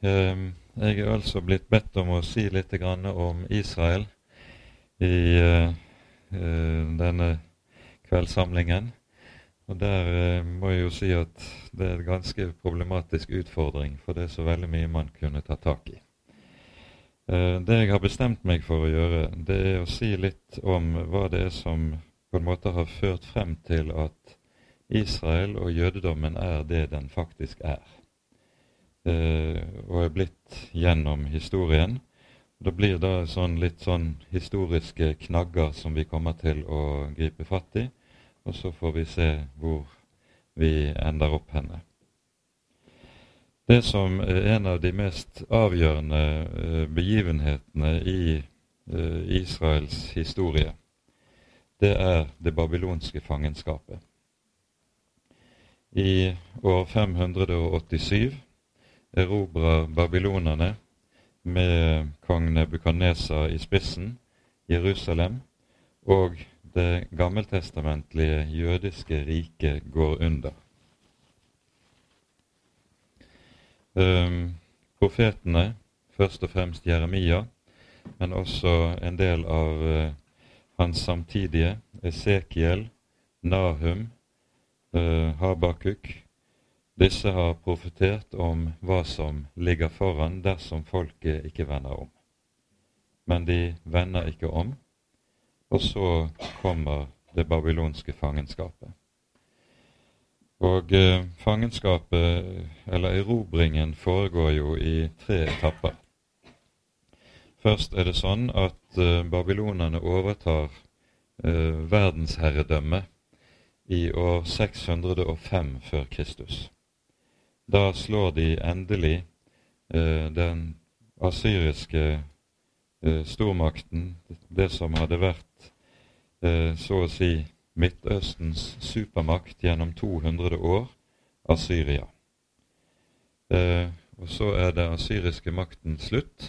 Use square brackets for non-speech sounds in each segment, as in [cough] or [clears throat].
Ehm, jeg er altså blitt bedt om å si litt om Israel i eh, eh, denne kveldssamlingen. Og Der eh, må jeg jo si at det er en ganske problematisk utfordring, for det er så veldig mye man kunne ta tak i. Det jeg har bestemt meg for å gjøre, det er å si litt om hva det er som på en måte har ført frem til at Israel og jødedommen er det den faktisk er og er blitt gjennom historien. Det blir da sånn litt sånn historiske knagger som vi kommer til å gripe fatt i, og så får vi se hvor vi ender opp henne. Det som er en av de mest avgjørende eh, begivenhetene i eh, Israels historie, det er det babylonske fangenskapet. I år 587 erobrer babylonerne med kong Nebukadnesa i spissen Jerusalem, og det gammeltestamentlige jødiske riket går under. Um, profetene, først og fremst Jeremia, men også en del av uh, hans samtidige, Esekiel, Nahum, uh, Habakuk, disse har profetert om hva som ligger foran dersom folket ikke vender om. Men de vender ikke om, og så kommer det babylonske fangenskapet. Og eh, fangenskapet, eller erobringen, foregår jo i tre etapper. Først er det sånn at eh, babylonerne overtar eh, verdensherredømmet i år 605 før Kristus. Da slår de endelig eh, den asyriske eh, stormakten, det som hadde vært eh, så å si Midtøstens supermakt gjennom 200 år, Asyria. Eh, og så er den asyriske makten slutt,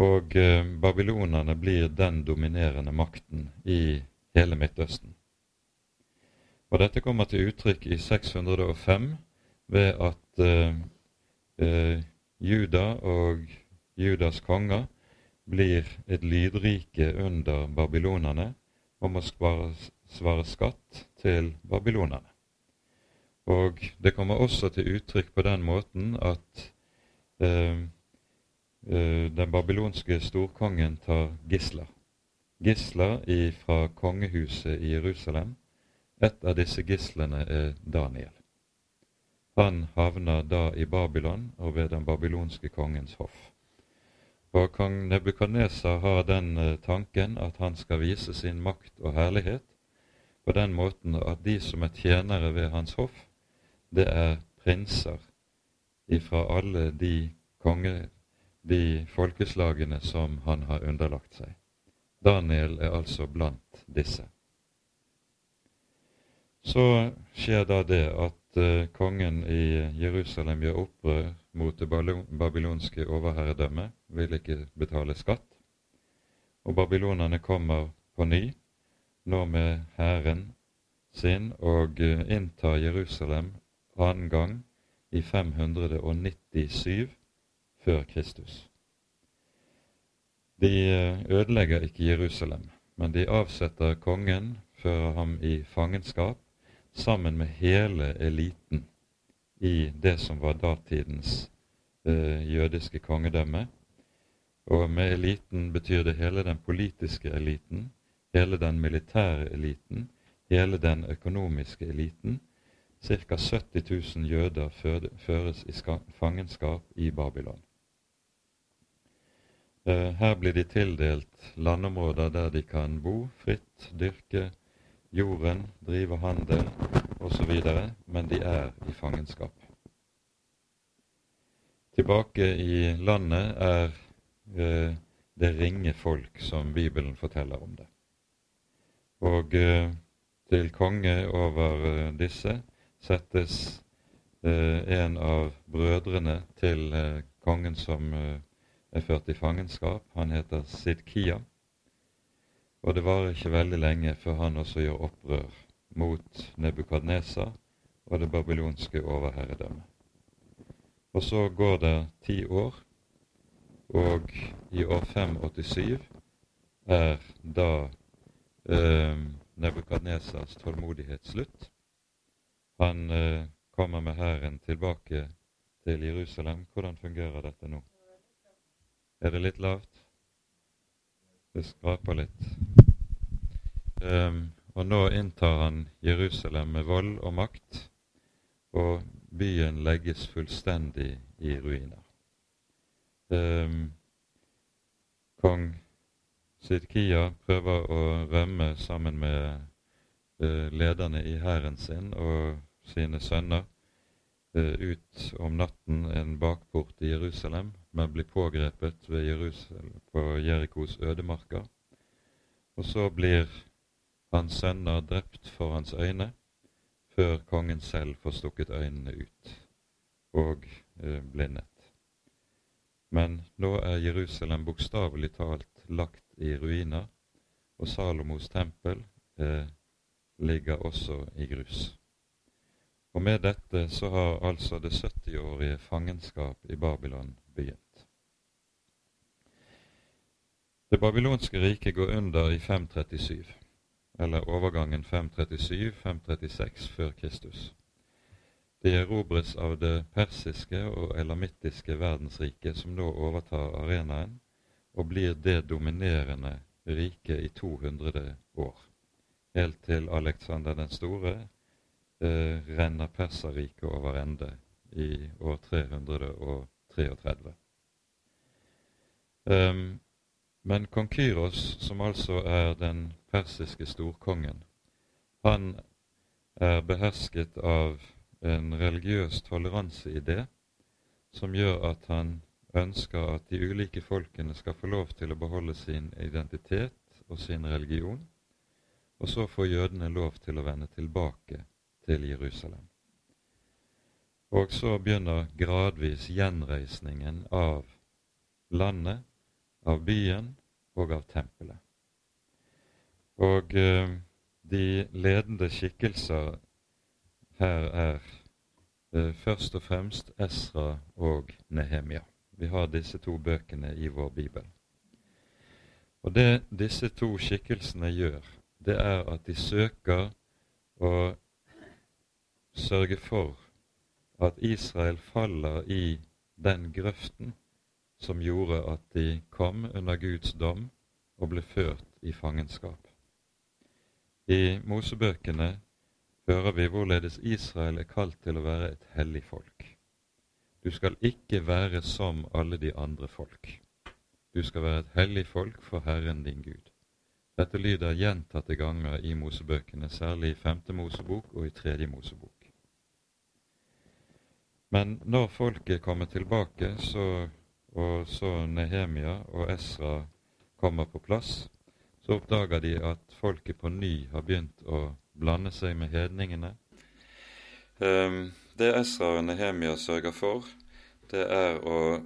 og eh, babylonerne blir den dominerende makten i hele Midtøsten. Og Dette kommer til uttrykk i 605 ved at eh, uh, Juda og Judas konger blir et lydrike under babylonerne og må svare, svare skatt til babylonerne. Og det kommer også til uttrykk på den måten at eh, den babylonske storkongen tar gisler. Gisler fra kongehuset i Jerusalem. Et av disse gislene er Daniel. Han havner da i Babylon og ved den babylonske kongens hoff. Og kong Nebukadneser har den eh, tanken at han skal vise sin makt og herlighet på den måten at de som er tjenere ved hans hoff, det er prinser ifra alle de konge, de folkeslagene som han har underlagt seg. Daniel er altså blant disse. Så skjer da det at uh, kongen i Jerusalem gjør opprør mot det babylonske overherredømmet, vil ikke betale skatt. Og babylonerne kommer på ny, nå med hæren sin, og uh, inntar Jerusalem annen gang i 597 før Kristus. De uh, ødelegger ikke Jerusalem, men de avsetter kongen, fører ham i fangenskap sammen med hele eliten i det som var datidens eh, jødiske kongedømme. Og med eliten betyr det hele den politiske eliten, hele den militære eliten, hele den økonomiske eliten. Ca. 70 000 jøder føres i fangenskap i Babylon. Eh, her blir de tildelt landområder der de kan bo fritt, dyrke, jorden, drive handel osv., men de er i fangenskap. Tilbake i landet er eh, det ringe folk som Bibelen forteller om det. Og eh, til konge over eh, disse settes eh, en av brødrene til eh, kongen som eh, er ført i fangenskap. Han heter Sidkia. Og det varer ikke veldig lenge før han også gjør opprør mot Nebukadnesa og det babylonske overherredømmet. Og så går det ti år, og i år 587 er da eh, Nebukadnesas tålmodighet slutt. Han eh, kommer med hæren tilbake til Jerusalem. Hvordan fungerer dette nå? Er det litt lavt? Det skraper litt. Um, og nå inntar han Jerusalem med vold og makt, og byen legges fullstendig i ruiner. Um, kong Sidkia prøver å rømme sammen med uh, lederne i hæren sin og sine sønner ut om natten en bakport i Jerusalem, men blir pågrepet på Jerikos ødemarker. Og så blir hans sønner drept for hans øyne, før kongen selv får stukket øynene ut og uh, blindet. Men nå er Jerusalem bokstavelig talt lagt i ruiner, og Salomos tempel eh, ligger også i grus. Og med dette så har altså det 70-årige fangenskap i Babylon begynt. Det babylonske riket går under i 537, eller overgangen 537-536 før Kristus. Det erobres av det persiske og elamittiske verdensriket som nå overtar arenaen og blir det dominerende riket i 200 år, helt til Alexander den store eh, renner Perserriket over ende i år 333. Um, ehm, men kong Kyros, som altså er den persiske storkongen, han er behersket av en religiøs toleranseidé som gjør at han ønsker at de ulike folkene skal få lov til å beholde sin identitet og sin religion, og så får jødene lov til å vende tilbake til Jerusalem. Og så begynner gradvis gjenreisningen av landet, av byen og av tempelet. Og eh, de ledende skikkelser her er eh, først og fremst Esra og Nehemia. Vi har disse to bøkene i vår bibel. Og det disse to skikkelsene gjør, det er at de søker å sørge for at Israel faller i den grøften som gjorde at de kom under Guds dom og ble ført i fangenskap. I Mosebøkene hører vi hvorledes Israel er kalt til å være et hellig folk. Du skal ikke være som alle de andre folk. Du skal være et hellig folk for Herren din Gud. Dette lyder gjentatte ganger i Mosebøkene, særlig i Femte Mosebok og i Tredje Mosebok. Men når folket kommer tilbake, så, og så Nehemia og Esra kommer på plass, så oppdager de at folket på ny har begynt å blande seg med hedningene. Um, det Esra og Nehemia sørger for, det er å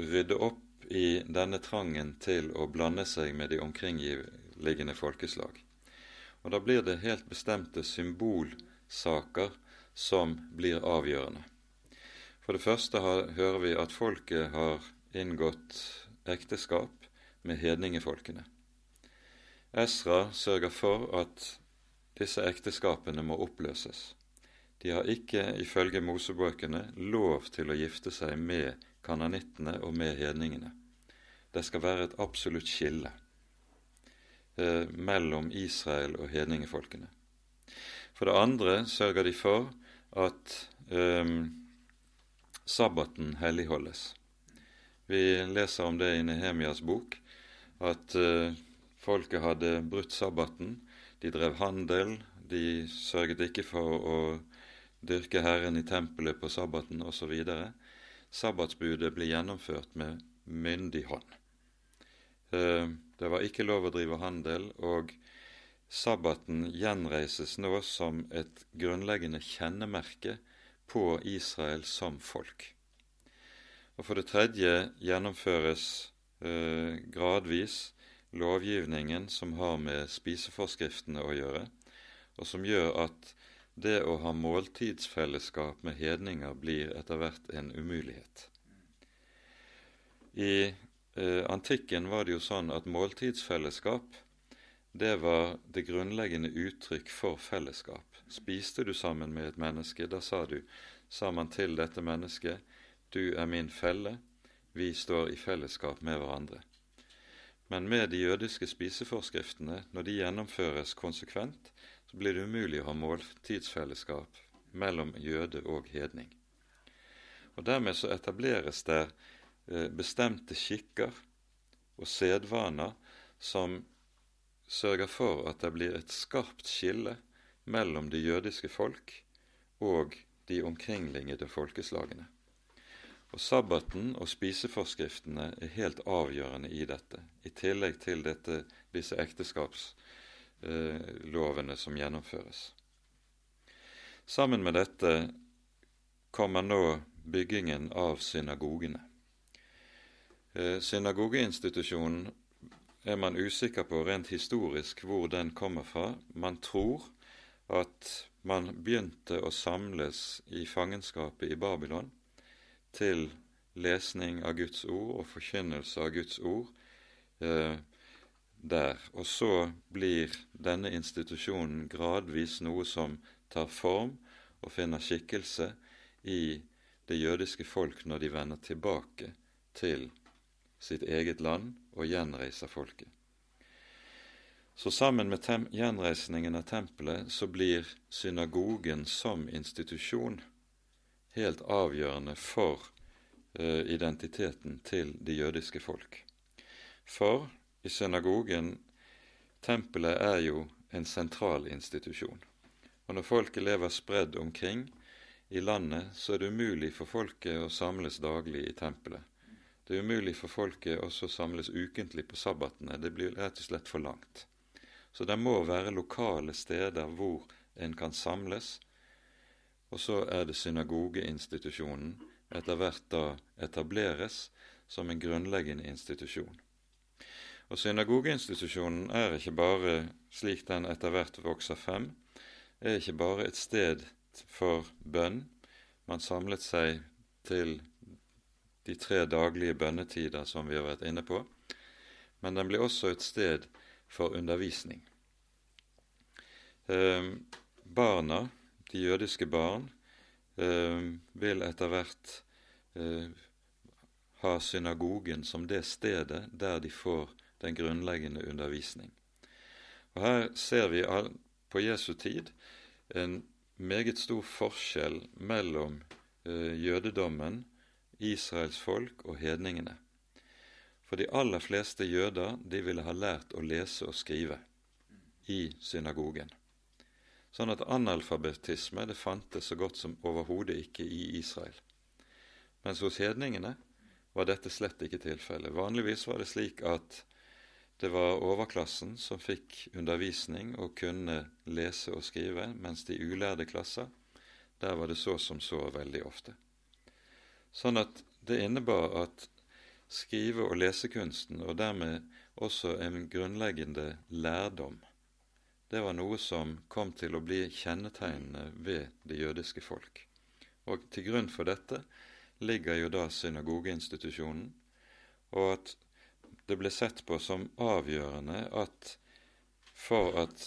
rydde opp i denne trangen til å blande seg med de omkringliggende folkeslag. Og da blir det helt bestemte symbolsaker som blir avgjørende. For det første har, hører vi at folket har inngått ekteskap med hedningefolkene. Esra sørger for at disse ekteskapene må oppløses. De har ikke ifølge Mosebøkene lov til å gifte seg med kananittene og med hedningene. Det skal være et absolutt skille eh, mellom Israel og hedningefolkene. For det andre sørger de for at eh, sabbaten helligholdes. Vi leser om det i Nehemias bok, at eh, folket hadde brutt sabbaten. De drev handel, de sørget ikke for å dyrke Herren i tempelet på sabbaten osv. Sabbatsbudet blir gjennomført med myndig hånd. Eh, det var ikke lov å drive handel, og sabbaten gjenreises nå som et grunnleggende kjennemerke på Israel som folk. Og For det tredje gjennomføres eh, gradvis lovgivningen som har med spiseforskriftene å gjøre, og som gjør at det å ha måltidsfellesskap med hedninger blir etter hvert en umulighet. I eh, antikken var det jo sånn at måltidsfellesskap det var det grunnleggende uttrykk for fellesskap. Spiste du sammen med et menneske, da sa du, sa til dette mennesket, du er min felle, vi står i fellesskap med hverandre. Men med de jødiske spiseforskriftene, når de gjennomføres konsekvent, så blir det umulig å ha måltidsfellesskap mellom jøde og hedning. Og Dermed så etableres det eh, bestemte skikker og sedvaner som sørger for at det blir et skarpt skille mellom det jødiske folk og de omkringliggende folkeslagene. Og Sabbaten og spiseforskriftene er helt avgjørende i dette, i tillegg til dette, disse ekteskapslovene eh, som gjennomføres. Sammen med dette kommer nå byggingen av synagogene. Eh, synagogeinstitusjonen er man usikker på rent historisk hvor den kommer fra. Man tror at man begynte å samles i fangenskapet i Babylon til lesning av Guds ord og forkynnelse av Guds ord eh, der. Og så blir denne institusjonen gradvis noe som tar form og finner skikkelse i det jødiske folk når de vender tilbake til sitt eget land og gjenreiser folket. Så sammen med gjenreisningen av tempelet så blir synagogen som institusjon helt avgjørende for uh, identiteten til det jødiske folk. For i synagogen Tempelet er jo en sentral institusjon. Og når folket lever spredd omkring i landet, så er det umulig for folket å samles daglig i tempelet. Det er umulig for folket også å samles ukentlig på sabbatene. Det blir rett og slett for langt. Så det må være lokale steder hvor en kan samles og så er det synagogeinstitusjonen etter hvert da etableres som en grunnleggende institusjon. Og Synagogeinstitusjonen er ikke bare, slik den etter hvert vokser frem, er ikke bare et sted for bønn. Man samlet seg til de tre daglige bønnetider som vi har vært inne på, men den blir også et sted for undervisning. Eh, barna de jødiske barn eh, vil etter hvert eh, ha synagogen som det stedet der de får den grunnleggende undervisning. Og Her ser vi på Jesu tid en meget stor forskjell mellom eh, jødedommen, Israels folk og hedningene. For de aller fleste jøder de ville ha lært å lese og skrive i synagogen. Sånn at analfabetisme det fantes så godt som overhodet ikke i Israel. Mens hos hedningene var dette slett ikke tilfellet. Vanligvis var det slik at det var overklassen som fikk undervisning og kunne lese og skrive, mens de ulærde klasser, der var det så som så veldig ofte. Sånn at det innebar at skrive- og lesekunsten, og dermed også en grunnleggende lærdom, det var noe som kom til å bli kjennetegnende ved det jødiske folk. Og til grunn for dette ligger jo da synagogeinstitusjonen, og at det ble sett på som avgjørende at for at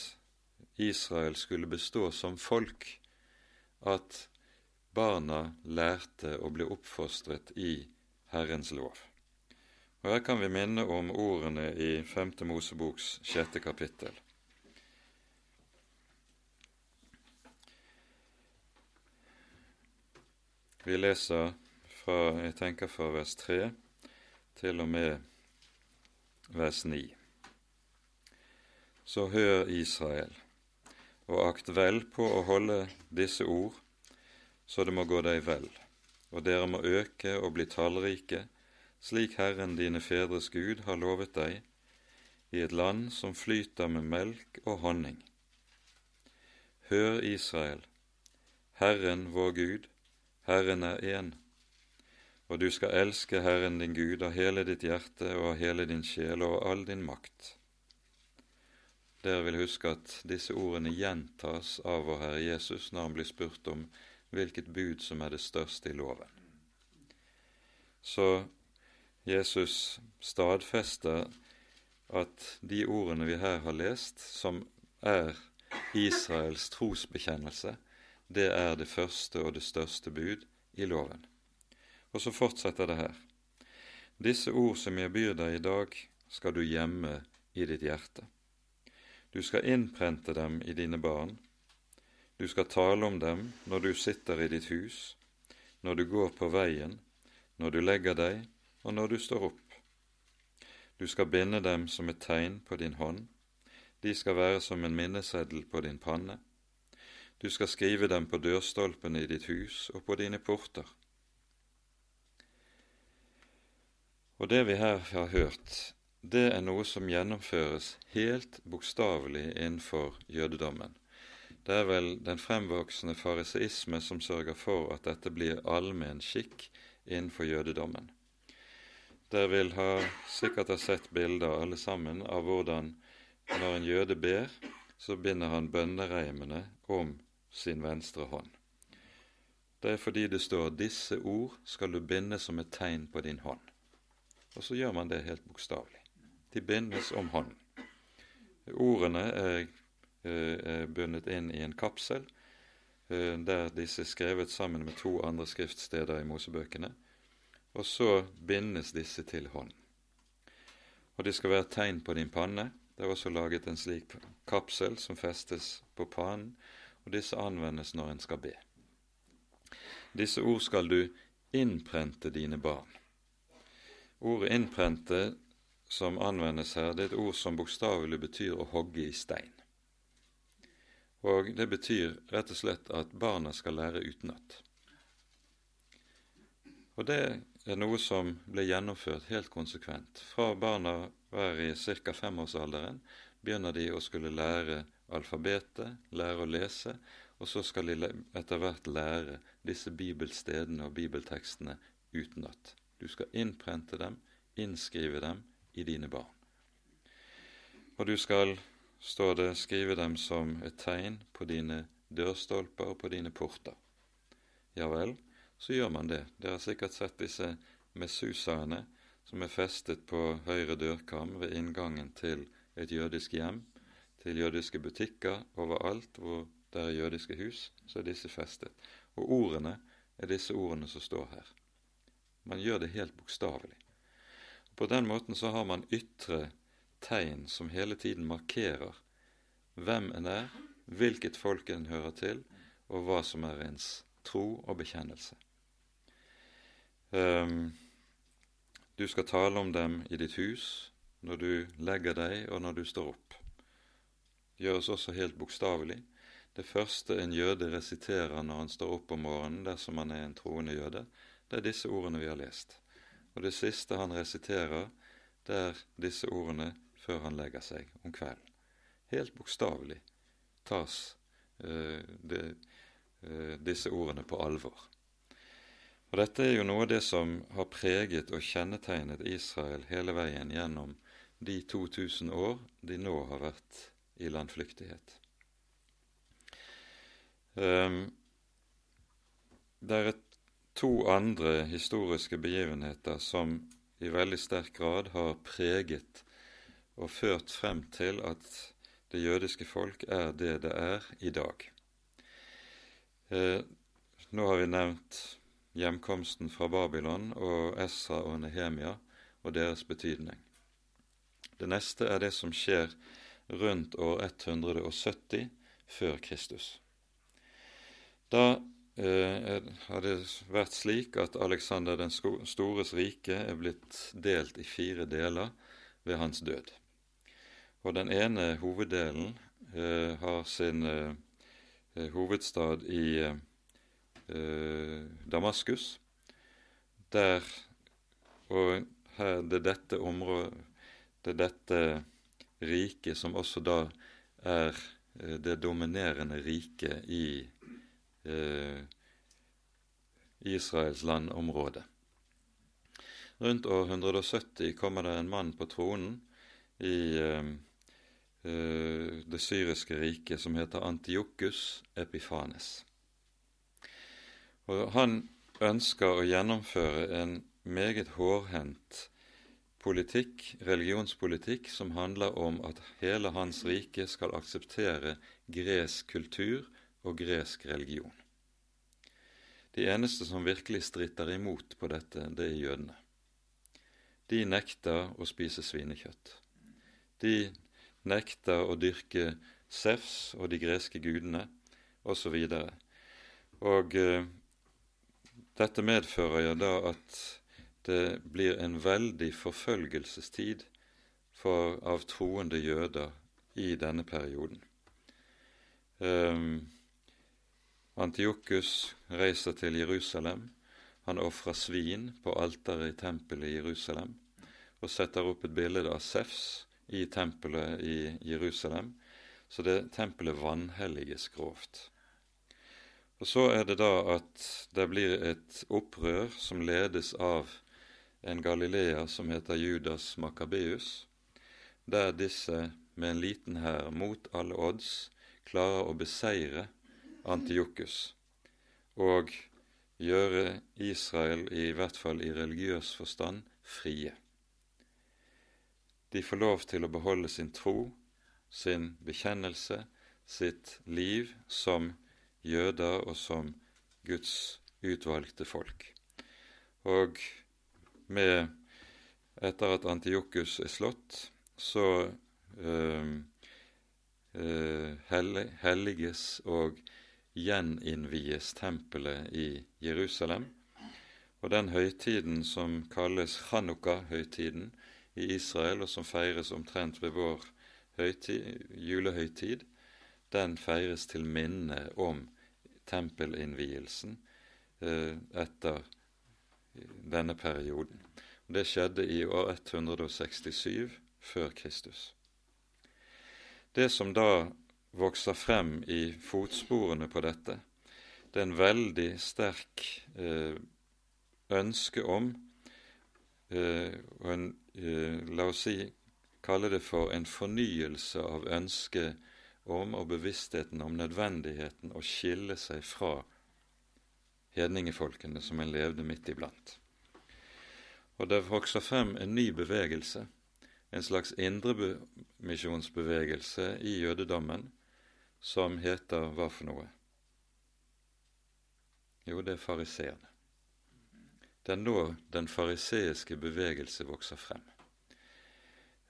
Israel skulle bestå som folk, at barna lærte å bli oppfostret i Herrens lov. Og Her kan vi minne om ordene i 5. Moseboks sjette kapittel. Vi leser fra, jeg tenker fra vers 3 til og med vers 9. Så hør Israel, og akt vel på å holde disse ord, så det må gå deg vel, og dere må øke og bli tallrike, slik Herren dine fedres Gud har lovet deg, i et land som flyter med melk og honning. Hør Israel, Herren vår Gud, Herren er én, og du skal elske Herren din Gud av hele ditt hjerte og av hele din sjel og av all din makt. dere vil huske at disse ordene gjentas av vår Herre Jesus når han blir spurt om hvilket bud som er det største i loven. Så Jesus stadfester at de ordene vi her har lest, som er Israels trosbekjennelse, det er det første og det største bud i loven. Og så fortsetter det her. Disse ord som jeg byr deg i dag, skal du gjemme i ditt hjerte. Du skal innprente dem i dine barn. Du skal tale om dem når du sitter i ditt hus, når du går på veien, når du legger deg, og når du står opp. Du skal binde dem som et tegn på din hånd. De skal være som en minneseddel på din panne. Du skal skrive dem på dørstolpene i ditt hus og på dine porter. Og det vi her har hørt, det er noe som gjennomføres helt bokstavelig innenfor jødedommen. Det er vel den fremvoksende fariseisme som sørger for at dette blir allmenn skikk innenfor jødedommen. Dere vil ha, sikkert ha sett bilder alle sammen av hvordan når en jøde ber, så binder han bønnereimene om sin venstre hånd. Det er fordi det står 'disse ord skal du binde som et tegn på din hånd'. Og så gjør man det helt bokstavelig. De bindes om hånden. Ordene er, eh, er bundet inn i en kapsel, eh, der disse er skrevet sammen med to andre skriftsteder i Mosebøkene, og så bindes disse til hånden. Og de skal være tegn på din panne. Det er også laget en slik kapsel som festes på pannen, og disse anvendes når en skal be. Disse ord skal du innprente dine barn. Ordet 'innprente' som anvendes her, det er et ord som bokstavelig betyr å hogge i stein. Og det betyr rett og slett at barna skal lære utenat. Og det er noe som ble gjennomført helt konsekvent. Fra barna var i ca. femårsalderen, begynner de å skulle lære alfabetet, lære å lese, og så skal de etter hvert lære disse bibelstedene og bibeltekstene utenat. Du skal innprente dem, innskrive dem i dine barn. Og du skal, står det, skrive dem som et tegn på dine dørstolper og på dine porter. Ja vel, så gjør man det. Dere har sikkert sett disse mesusaene som er festet på høyre dørkam ved inngangen til et jødisk hjem, til jødiske butikker overalt hvor det er jødiske hus, så er disse festet. Og ordene er disse ordene som står her. Man gjør det helt bokstavelig. På den måten så har man ytre tegn som hele tiden markerer hvem en er, hvilket folk en hører til, og hva som er ens tro og bekjennelse. Um, du skal tale om dem i ditt hus, når du legger deg, og når du står opp. Gjøres også helt bokstavelig. Det første en jøde resiterer når han står opp om morgenen, dersom han er en troende jøde, det er disse ordene vi har lest. Og det siste han resiterer, det er disse ordene før han legger seg om kvelden. Helt bokstavelig tas uh, de, uh, disse ordene på alvor. Og Dette er jo noe av det som har preget og kjennetegnet Israel hele veien gjennom de 2000 år de nå har vært i landflyktighet. Um, det er to andre historiske begivenheter som i veldig sterk grad har preget og ført frem til at det jødiske folk er det det er i dag. Eh, nå har vi nevnt hjemkomsten fra Babylon og Esra og Nehemia og deres betydning. Det neste er det som skjer rundt år 170 før Kristus. Da eh, har det vært slik at Alexander den stores rike er blitt delt i fire deler ved hans død. Og den ene hoveddelen eh, har sin eh, hovedstad i eh, eh, Damaskus. Der Og her det er dette området Det er dette riket som også da er eh, det dominerende riket i eh, Israels landområde. Rundt år 170 kommer det en mann på tronen i, eh, eh, det syriske riket som heter Antiokus Epifanes. Og Han ønsker å gjennomføre en meget hårhendt politikk, religionspolitikk, som handler om at hele hans rike skal akseptere gresk kultur og gresk religion. De eneste som virkelig stritter imot på dette, det er jødene. De nekter å spise svinekjøtt. De nekter å dyrke Sefs og de greske gudene osv. Og, så og uh, dette medfører jo da at det blir en veldig forfølgelsestid for, av troende jøder i denne perioden. Um, Antiokus reiser til Jerusalem. Han ofrer svin på alteret i tempelet i Jerusalem og setter opp et bilde av Sefs i tempelet i Jerusalem, så det tempelet vanhelliges grovt. Og Så er det da at det blir et opprør som ledes av en Galilea som heter Judas Makabeus, der disse med en liten hær mot alle odds klarer å beseire Antiokus og gjøre Israel, i hvert fall i religiøs forstand, frie. De får lov til å beholde sin tro, sin bekjennelse, sitt liv som jøder og som Guds utvalgte folk. Og med etter at Antiokus er slått, så eh, øh, helliges og gjeninnvies tempelet i Jerusalem. Og den høytiden som kalles Hanukka-høytiden i Israel, og som feires omtrent ved vår høytid, julehøytid, den feires til minne om tempelinnvielsen eh, etter denne perioden. Det skjedde i år 167 før Kristus. Det som da vokser frem i fotsporene på dette. Det er en veldig sterk eh, ønske om eh, og en, eh, La oss si kalle det for en fornyelse av ønsket om og bevisstheten om nødvendigheten å skille seg fra hedningefolkene som en levde midt iblant. Og det vokser frem en ny bevegelse, en slags indremisjonsbevegelse i jødedommen, som heter hva for noe? Jo, det er fariseerne. Det er nå den fariseiske bevegelse vokser frem.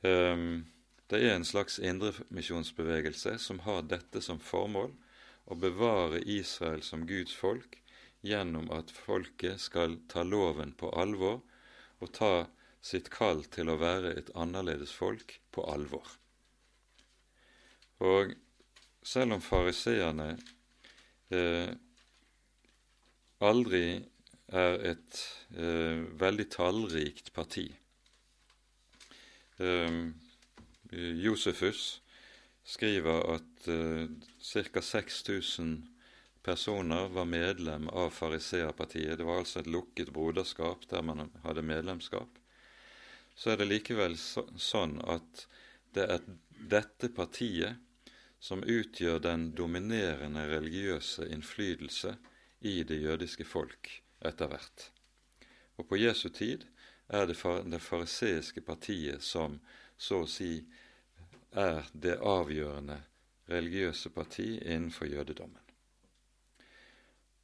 Um, det er en slags indremisjonsbevegelse som har dette som formål å bevare Israel som Guds folk gjennom at folket skal ta loven på alvor og ta sitt kall til å være et annerledes folk på alvor. Og selv om fariseerne eh, aldri er et eh, veldig tallrikt parti. Eh, Josefus skriver at eh, ca. 6000 personer var medlem av fariseerpartiet. Det var altså et lukket broderskap der man hadde medlemskap. Så er det likevel så, sånn at det er dette partiet som utgjør den dominerende religiøse innflytelse i det jødiske folk etter hvert. Og på Jesu tid er det det fariseiske partiet som så å si er det avgjørende religiøse parti innenfor jødedommen.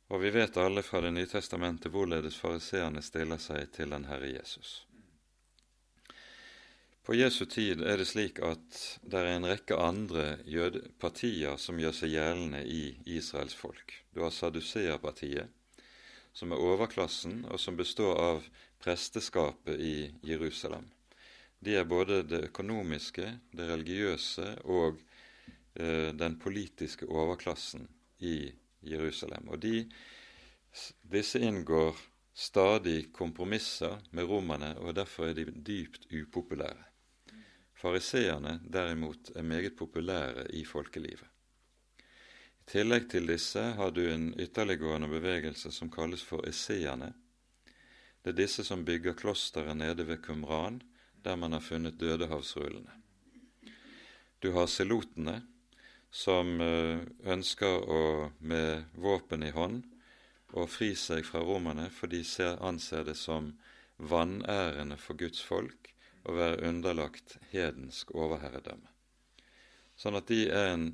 Og vi vet alle fra Det nye testamentet hvorledes fariseerne stiller seg til den Herre Jesus. På Jesu tid er det slik at det er en rekke andre partier som gjør seg gjeldende i Israels folk. Du har Saduseerpartiet, som er overklassen, og som består av presteskapet i Jerusalem. De er både det økonomiske, det religiøse og eh, den politiske overklassen i Jerusalem. Og de, disse inngår stadig kompromisser med romerne, og derfor er de dypt upopulære. Fariseerne derimot er meget populære i folkelivet. I tillegg til disse har du en ytterliggående bevegelse som kalles for esseerne. Det er disse som bygger klosteret nede ved Kumran, der man har funnet dødehavsrullene. Du har selotene, som eh, ønsker å med våpen i hånd å fri seg fra romerne, for de ser, anser det som vanærende for Guds folk å være underlagt hedensk overherredømme. Sånn at de er en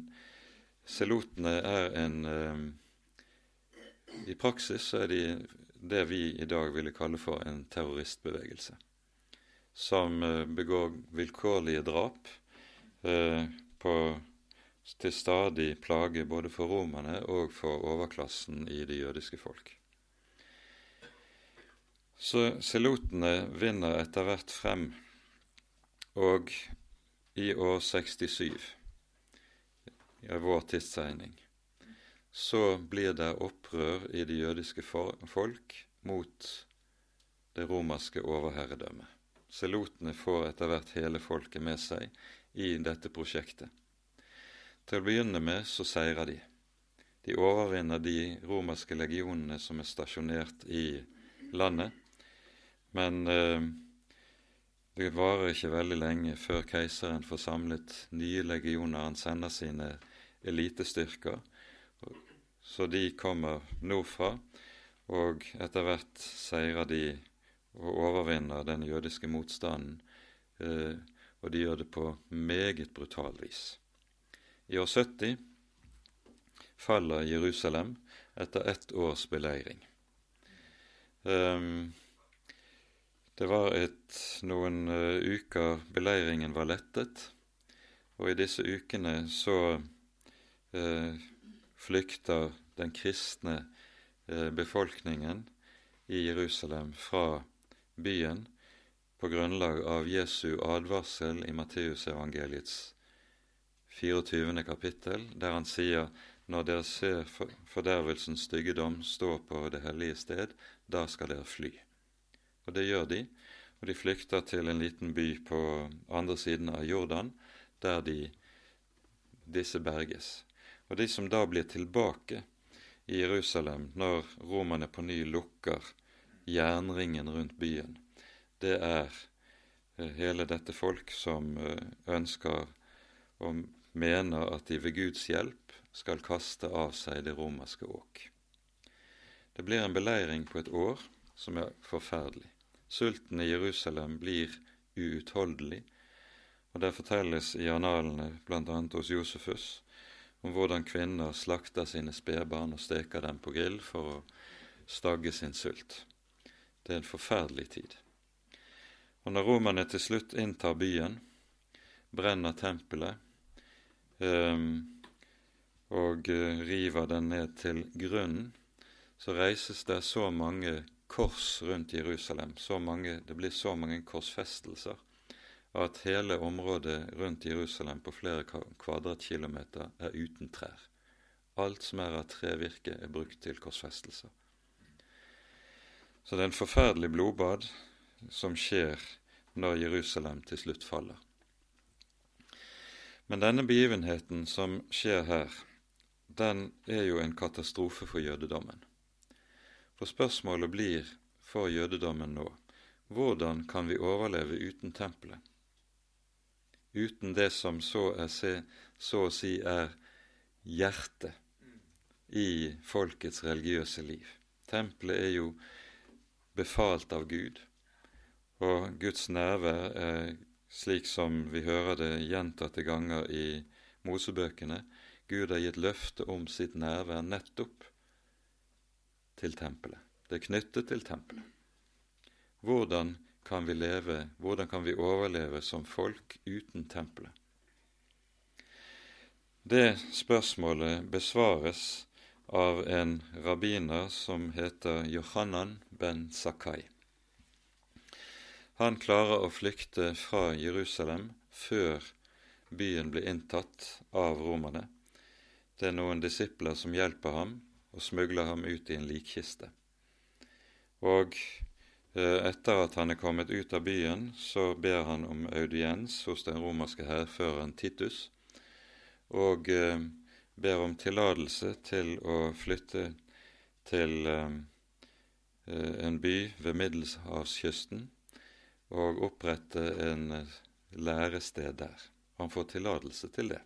Selotene er en eh, I praksis så er de det vi i dag ville kalle for en terroristbevegelse, som eh, begår vilkårlige drap på til stadig plage både for romerne og for overklassen i det jødiske folk. Så selotene vinner etter hvert frem, og i år 67, i vår tidsregning, så blir det opprør i det jødiske folk mot det romerske overherredømmet. Selotene får etter hvert hele folket med seg i dette prosjektet. Til å begynne med så seirer de. De overvinner de romerske legionene som er stasjonert i landet. Men eh, det varer ikke veldig lenge før keiseren får samlet nye legioner. Han sender sine elitestyrker, så de kommer nordfra. Og etter hvert seirer de og overvinner den jødiske motstanden. Eh, og de gjør det på meget brutalt vis. I år 70 faller Jerusalem etter ett års beleiring. Um, det var et, noen uh, uker beleiringen var lettet, og i disse ukene så uh, flykter den kristne uh, befolkningen i Jerusalem fra byen på grunnlag av Jesu advarsel i Matteusevangeliets 24. kapittel, der han sier når dere ser fordervelsens styggedom stå på det hellige sted, da skal dere fly. Og det gjør de, og de flykter til en liten by på andre siden av Jordan, der de, disse berges. Og de som da blir tilbake i Jerusalem når romerne på ny lukker jernringen rundt byen, det er eh, hele dette folk som eh, ønsker å mener at de ved Guds hjelp skal kaste av seg det romerske åk. Det blir en beleiring på et år som er forferdelig. Sulten i Jerusalem blir uutholdelig, og det fortelles i analene, bl.a. hos Josefus, om hvordan kvinner slakter sine spedbarn og steker dem på grill for å stagge sin sult. Det er en forferdelig tid. Og når romerne til slutt inntar byen, brenner tempelet, og eh, river den ned til grunnen, så reises det så mange kors rundt Jerusalem, mange, det blir så mange korsfestelser, at hele området rundt Jerusalem på flere kvadratkilometer er uten trær. Alt som er av trevirke, er brukt til korsfestelser. Så det er en forferdelig blodbad som skjer når Jerusalem til slutt faller. Men denne begivenheten som skjer her, den er jo en katastrofe for jødedommen. For spørsmålet blir for jødedommen nå hvordan kan vi overleve uten tempelet? Uten det som så, se, så å si er hjertet i folkets religiøse liv. Tempelet er jo befalt av Gud, og Guds nærvær er slik som vi hører det gjentatte ganger i Mosebøkene. Gud har gitt løfte om sitt nærvær nettopp til tempelet. Det er knyttet til tempelet. Hvordan kan vi leve, hvordan kan vi overleve som folk uten tempelet? Det spørsmålet besvares av en rabbiner som heter Johanan ben Sakai. Han klarer å flykte fra Jerusalem før byen blir inntatt av romerne. Det er noen disipler som hjelper ham og smugler ham ut i en likkiste. Og eh, etter at han er kommet ut av byen, så ber han om audiens hos den romerske hærføreren Titus, og eh, ber om tillatelse til å flytte til eh, en by ved Middelhavskysten og opprette en lærested der. han får tillatelse til det.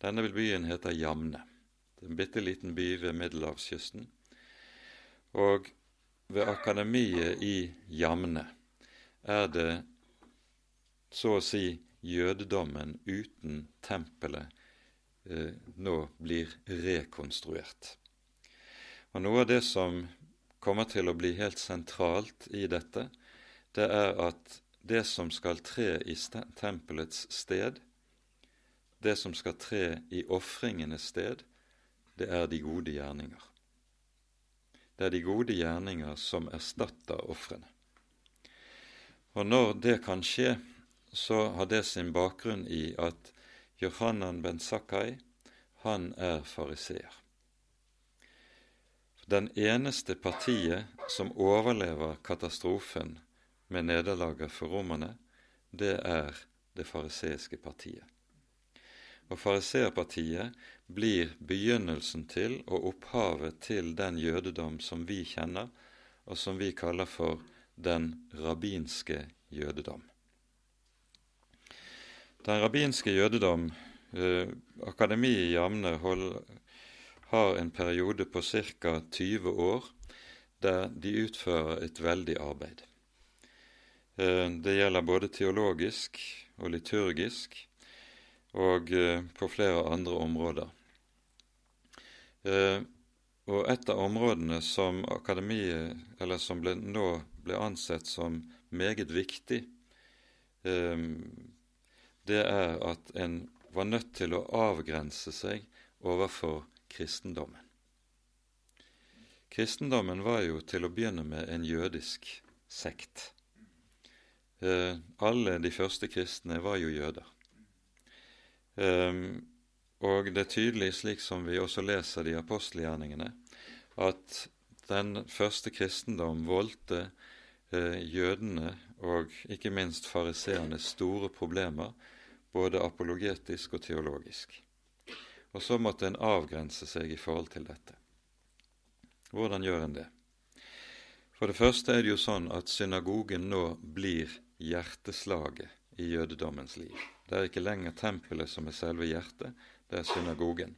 Denne byen heter Jamne. Det er en bitte liten by ved middelhavskysten. Og ved akademiet i Jamne er det så å si jødedommen uten tempelet eh, nå blir rekonstruert. Og Noe av det som kommer til å bli helt sentralt i dette, det er at det som skal tre i tempelets sted, det som skal tre i ofringenes sted, det er de gode gjerninger. Det er de gode gjerninger som erstatter ofrene. Og når det kan skje, så har det sin bakgrunn i at Johanan ben Sakkai, han er fariseer. Den eneste partiet som overlever katastrofen med nederlaget for romerne, det er det fariseiske partiet. Og Fariseerpartiet blir begynnelsen til og opphavet til den jødedom som vi kjenner, og som vi kaller for den rabbinske jødedom. Den rabbinske jødedom, eh, Akademiet i Jamne, har en periode på ca. 20 år der de utfører et veldig arbeid. Eh, det gjelder både teologisk og liturgisk og eh, på flere andre områder. Eh, og et av områdene som akademiet, eller som ble, nå ble ansett som meget viktig, det er at en var nødt til å avgrense seg overfor kristendommen. Kristendommen var jo til å begynne med en jødisk sekt. Eh, alle de første kristne var jo jøder. Eh, og det er tydelig, slik som vi også leser de apostelgjerningene, at den første kristendom voldte eh, jødene og ikke minst fariseerne store problemer, både apologetisk og teologisk. Og så måtte en avgrense seg i forhold til dette. Hvordan gjør en det? For det første er det jo sånn at synagogen nå blir hjerteslaget i jødedommens liv. Det er ikke lenger tempelet som er selve hjertet, det er synagogen.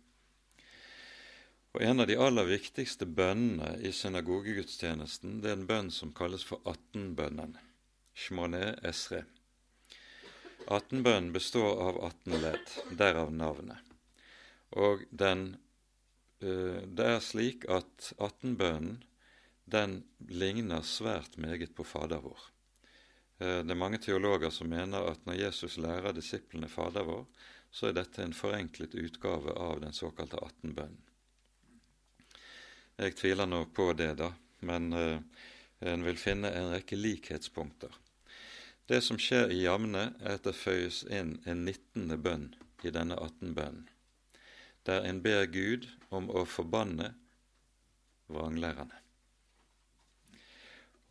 Og En av de aller viktigste bønnene i synagogegudstjenesten det er en bønn som kalles for attenbønnen. Shmoné Esre. Attenbønnen består av 18 ledd, derav navnet. Og den, uh, det er slik at attenbønnen den ligner svært meget på Fader vår. Uh, det er mange teologer som mener at når Jesus lærer disiplene Fader vår, så er dette en forenklet utgave av den såkalte 18-bønnen. Jeg tviler nå på det, da, men uh, en vil finne en rekke likhetspunkter. Det som skjer i Jamne, er at det føyes inn en nittende bønn i denne 18-bønnen, der en ber Gud om å forbanne vranglærerne.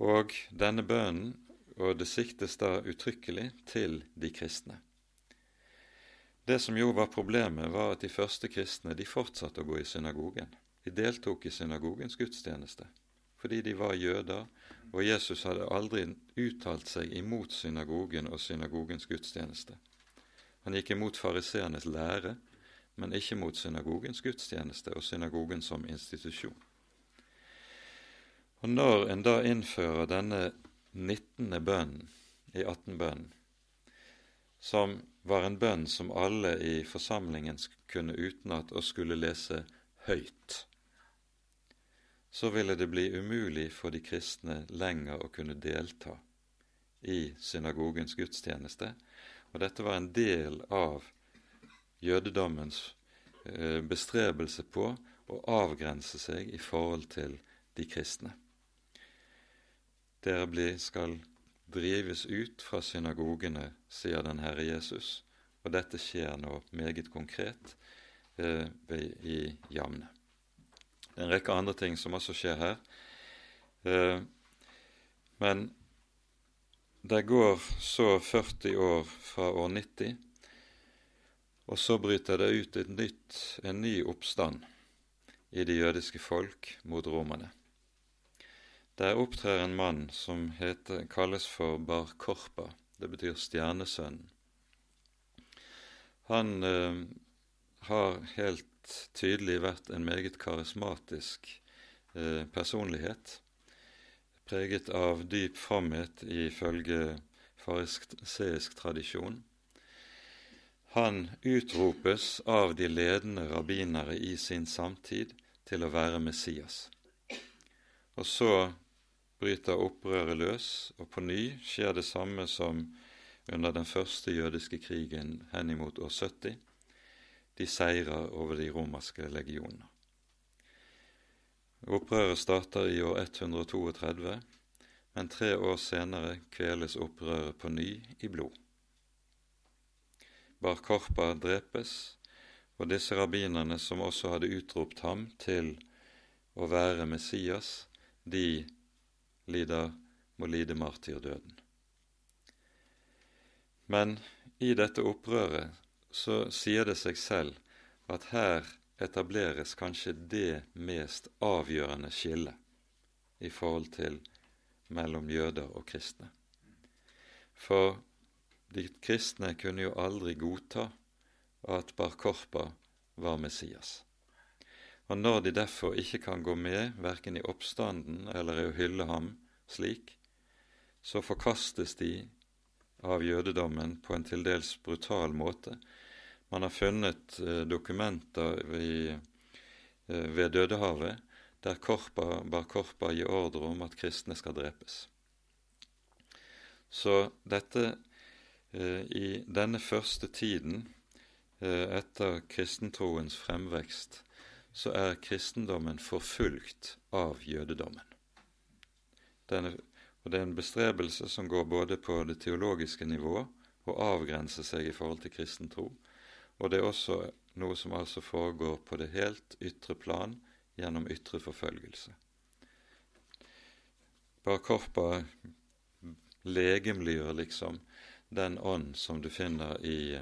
Og denne bønnen, og det siktes da uttrykkelig til de kristne. Det som jo var problemet, var at de første kristne de fortsatte å gå i synagogen. De deltok i synagogens gudstjeneste fordi de var jøder, og Jesus hadde aldri uttalt seg imot synagogen og synagogens gudstjeneste. Han gikk imot fariseernes lære, men ikke mot synagogens gudstjeneste og synagogen som institusjon. Og Når en da innfører denne 19. bønnen i 18-bønnen, som var en bønn som alle i forsamlingen kunne utenat og skulle lese høyt, så ville det bli umulig for de kristne lenger å kunne delta i synagogens gudstjeneste. Og dette var en del av jødedommens eh, bestrebelse på å avgrense seg i forhold til de kristne. Dere blir, skal drives ut fra synagogene, sier den Herre Jesus, og dette skjer nå meget konkret eh, i Jamne. Det er en rekke andre ting som også skjer her. Eh, men det går så 40 år fra år 90, og så bryter det ut nytt, en ny oppstand i det jødiske folk mot romerne. Der opptrer en mann som heter, kalles for Bar Korpa. Det betyr stjernesønnen. Han eh, har helt tydelig vært en meget karismatisk eh, personlighet, preget av dyp fromhet ifølge fariseisk tradisjon. Han utropes av de ledende rabbinere i sin samtid til å være Messias. Og så bryter opprøret løs, og på ny skjer det samme som under den første jødiske krigen henimot år 70. De seirer over de romerske legionene. Opprøret starter i år 132, men tre år senere kveles opprøret på ny i blod. Bar Korpa drepes, og disse rabbinerne som også hadde utropt ham til å være Messias, de lider, må lide martyrdøden. Men i dette opprøret så sier det seg selv at her etableres kanskje det mest avgjørende skillet i forhold til mellom jøder og kristne. For de kristne kunne jo aldri godta at Bar Korpa var Messias. Og når de derfor ikke kan gå med verken i oppstanden eller i å hylle ham slik, så forkastes de av jødedommen på en til dels brutal måte. Man har funnet eh, dokumenter i, eh, ved Dødehavet der Korpa, Bar Korpa gir ordre om at kristne skal drepes. Så dette eh, i denne første tiden etter kristentroens fremvekst så er kristendommen forfulgt av jødedommen. Denne, og Det er en bestrebelse som går både på det teologiske nivået, og avgrenser seg i forhold til kristen tro, og det er også noe som altså foregår på det helt ytre plan gjennom ytre forfølgelse. Bar Korpa legemliggjør liksom den ånd som du finner i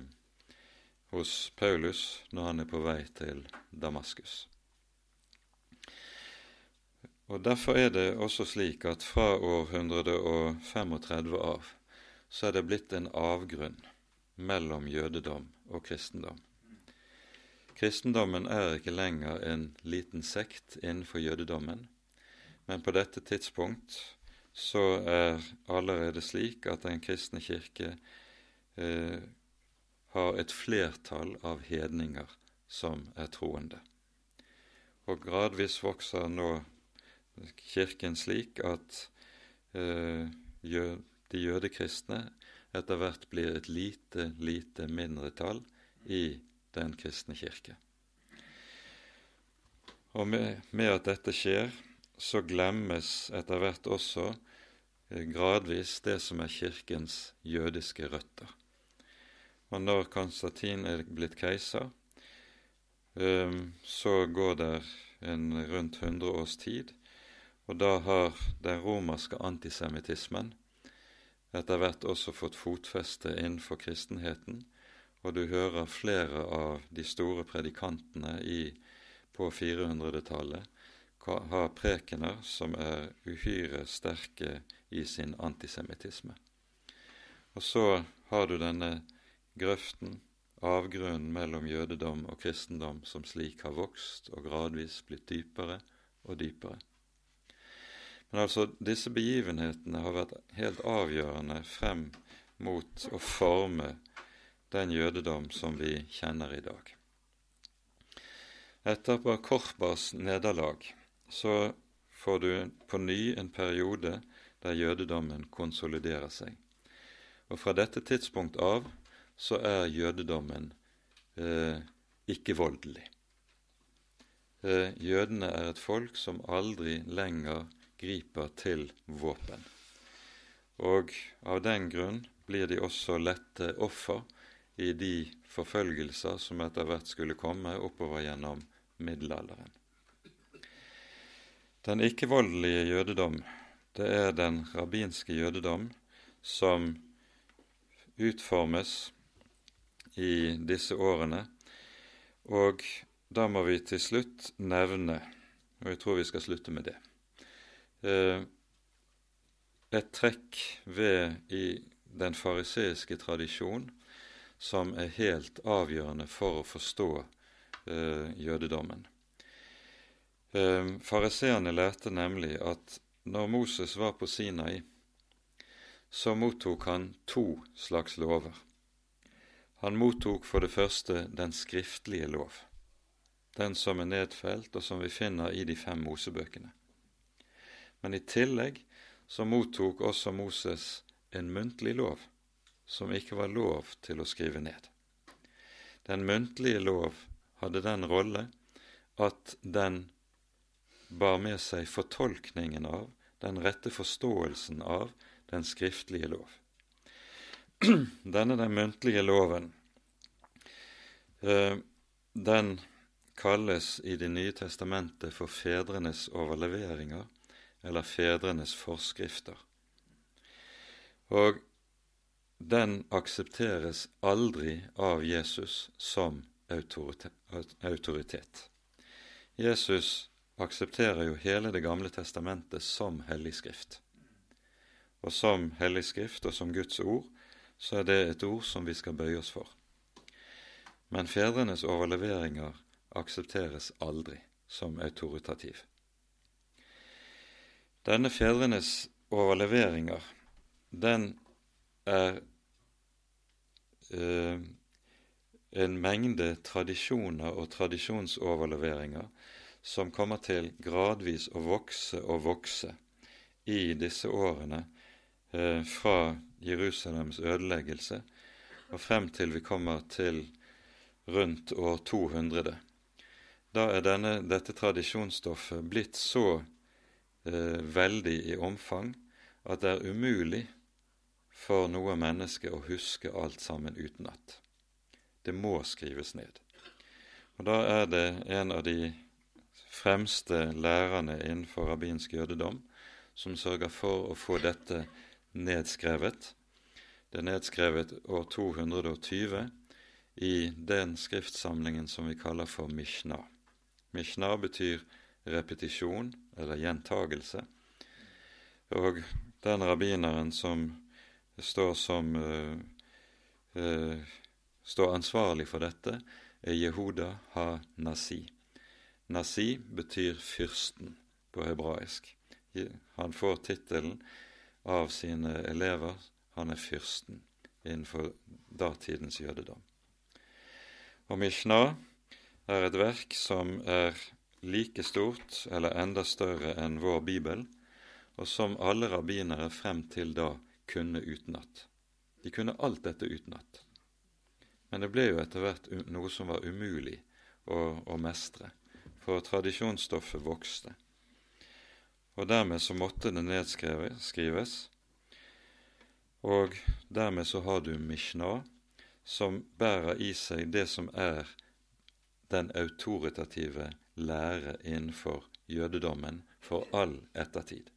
hos Paulus når han er på vei til Damaskus. Og Derfor er det også slik at fra år 135 av så er det blitt en avgrunn mellom jødedom og kristendom. Kristendommen er ikke lenger en liten sekt innenfor jødedommen, men på dette tidspunkt så er allerede slik at Den kristne kirke eh, har et flertall av hedninger som er troende. Og gradvis vokser nå Kirken slik at eh, de jødekristne etter hvert blir et lite, lite mindretall i den kristne kirke. Og med, med at dette skjer, så glemmes etter hvert også eh, gradvis det som er Kirkens jødiske røtter. Og når Konstantin er blitt keiser, um, så går det en rundt 100 års tid, og da har den romerske antisemittismen etter hvert også fått fotfeste innenfor kristenheten, og du hører flere av de store predikantene i, på 400-tallet ha prekener som er uhyre sterke i sin antisemittisme. Og så har du denne grøften, avgrunnen mellom jødedom og kristendom som slik har vokst og gradvis blitt dypere og dypere. Men altså, disse begivenhetene har vært helt avgjørende frem mot å forme den jødedom som vi kjenner i dag. Etter Bar Korpas nederlag så får du på ny en periode der jødedommen konsoliderer seg. Og fra dette tidspunkt av så er jødedommen eh, ikke voldelig. Eh, jødene er et folk som aldri lenger griper til våpen. Og av den grunn blir de også lette offer i de forfølgelser som etter hvert skulle komme oppover gjennom middelalderen. Den ikke-voldelige jødedom, det er den rabbinske jødedom som utformes i disse årene. Og da må vi til slutt nevne, og jeg tror vi skal slutte med det, eh, et trekk ved i den fariseiske tradisjon som er helt avgjørende for å forstå eh, jødedommen. Eh, Fariseerne lærte nemlig at når Moses var på Sinai, så mottok han to slags lover. Han mottok for det første den skriftlige lov, den som er nedfelt, og som vi finner i de fem Mosebøkene. Men i tillegg så mottok også Moses en muntlig lov, som ikke var lov til å skrive ned. Den muntlige lov hadde den rolle at den bar med seg fortolkningen av, den rette forståelsen av, den skriftlige lov. [clears throat] Denne den muntlige loven, eh, den kalles i Det nye testamentet for fedrenes overleveringer eller fedrenes forskrifter. Og den aksepteres aldri av Jesus som autoritet. Jesus aksepterer jo hele Det gamle testamentet som hellig skrift. Og som hellig skrift og som Guds ord, så er det et ord som vi skal bøye oss for. Men fedrenes overleveringer aksepteres aldri som autoritativ. Denne fedrenes overleveringer, den er eh, en mengde tradisjoner og tradisjonsoverleveringer som kommer til gradvis å vokse og vokse i disse årene eh, fra Jerusalems ødeleggelse og frem til vi kommer til rundt år 200. Da er denne, dette tradisjonsstoffet blitt så eh, veldig i omfang at det er umulig for noe menneske å huske alt sammen utenat. Det må skrives ned. Og Da er det en av de fremste lærerne innenfor rabbinsk jødedom som sørger for å få dette nedskrevet. Det er nedskrevet år 220 i den skriftsamlingen som vi kaller for Mishnah. Mishnah betyr repetisjon eller gjentagelse. Og den rabbineren som står som uh, uh, står ansvarlig for dette, er Jehuda ha-Nasi. Nasi betyr fyrsten på hebraisk. Han får tittelen av sine elever. Han er fyrsten innenfor datidens jødedom. Og Mishnah er et verk som er like stort eller enda større enn vår bibel, og som alle rabbinere frem til da kunne utenat. De kunne alt dette utenat. Men det ble jo etter hvert noe som var umulig å, å mestre, for tradisjonsstoffet vokste og dermed så måtte det nedskrives. Og dermed så har du Mishnah, som bærer i seg det som er den autoritative lære innenfor jødedommen for all ettertid.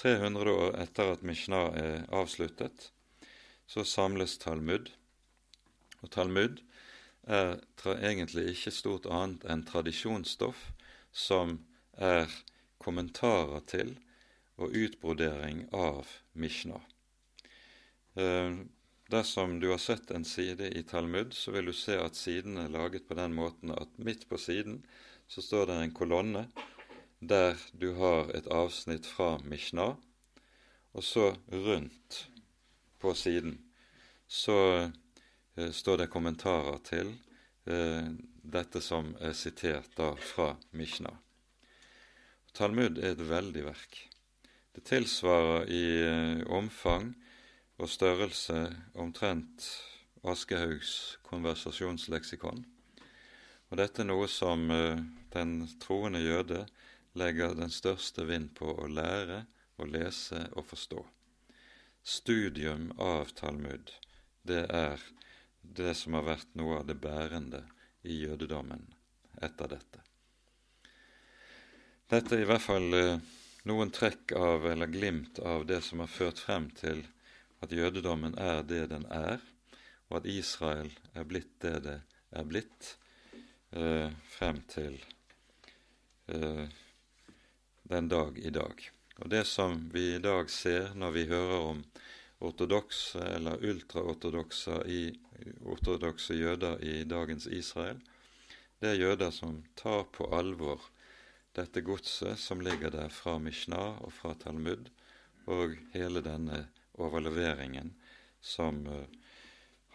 300 år etter at Mishnah er avsluttet, så samles Talmud. Og Talmud er egentlig ikke stort annet enn tradisjonsstoff som er kommentarer til og utbrodering av Mishnah. Eh, dersom du har sett en side i Talmud, så vil du se at siden er laget på den måten at midt på siden så står det en kolonne der du har et avsnitt fra Mishnah, og så rundt på siden så eh, står det kommentarer til eh, dette som er sitert da fra Mishnah. Talmud er et veldig verk. Det tilsvarer i eh, omfang og størrelse omtrent Aschehougs konversasjonsleksikon. Og dette er noe som eh, den troende jøde legger den største vind på å lære, å lese og forstå. Studium av Talmud, det er det som har vært noe av det bærende i jødedommen etter dette. Dette er i hvert fall eh, noen trekk av, eller glimt av, det som har ført frem til at jødedommen er det den er, og at Israel er blitt det det er blitt, eh, frem til eh, den dag i dag. Og det som vi i dag ser når vi hører om ortodokse eller ultraortodokse ortodokse jøder i dagens Israel, det er jøder som tar på alvor dette godset som ligger der fra Mishnah og fra Talmud, og hele denne overleveringen som uh,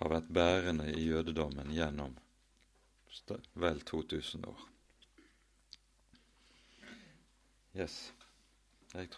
har vært bærende i jødedommen gjennom vel 2000 år. Yes.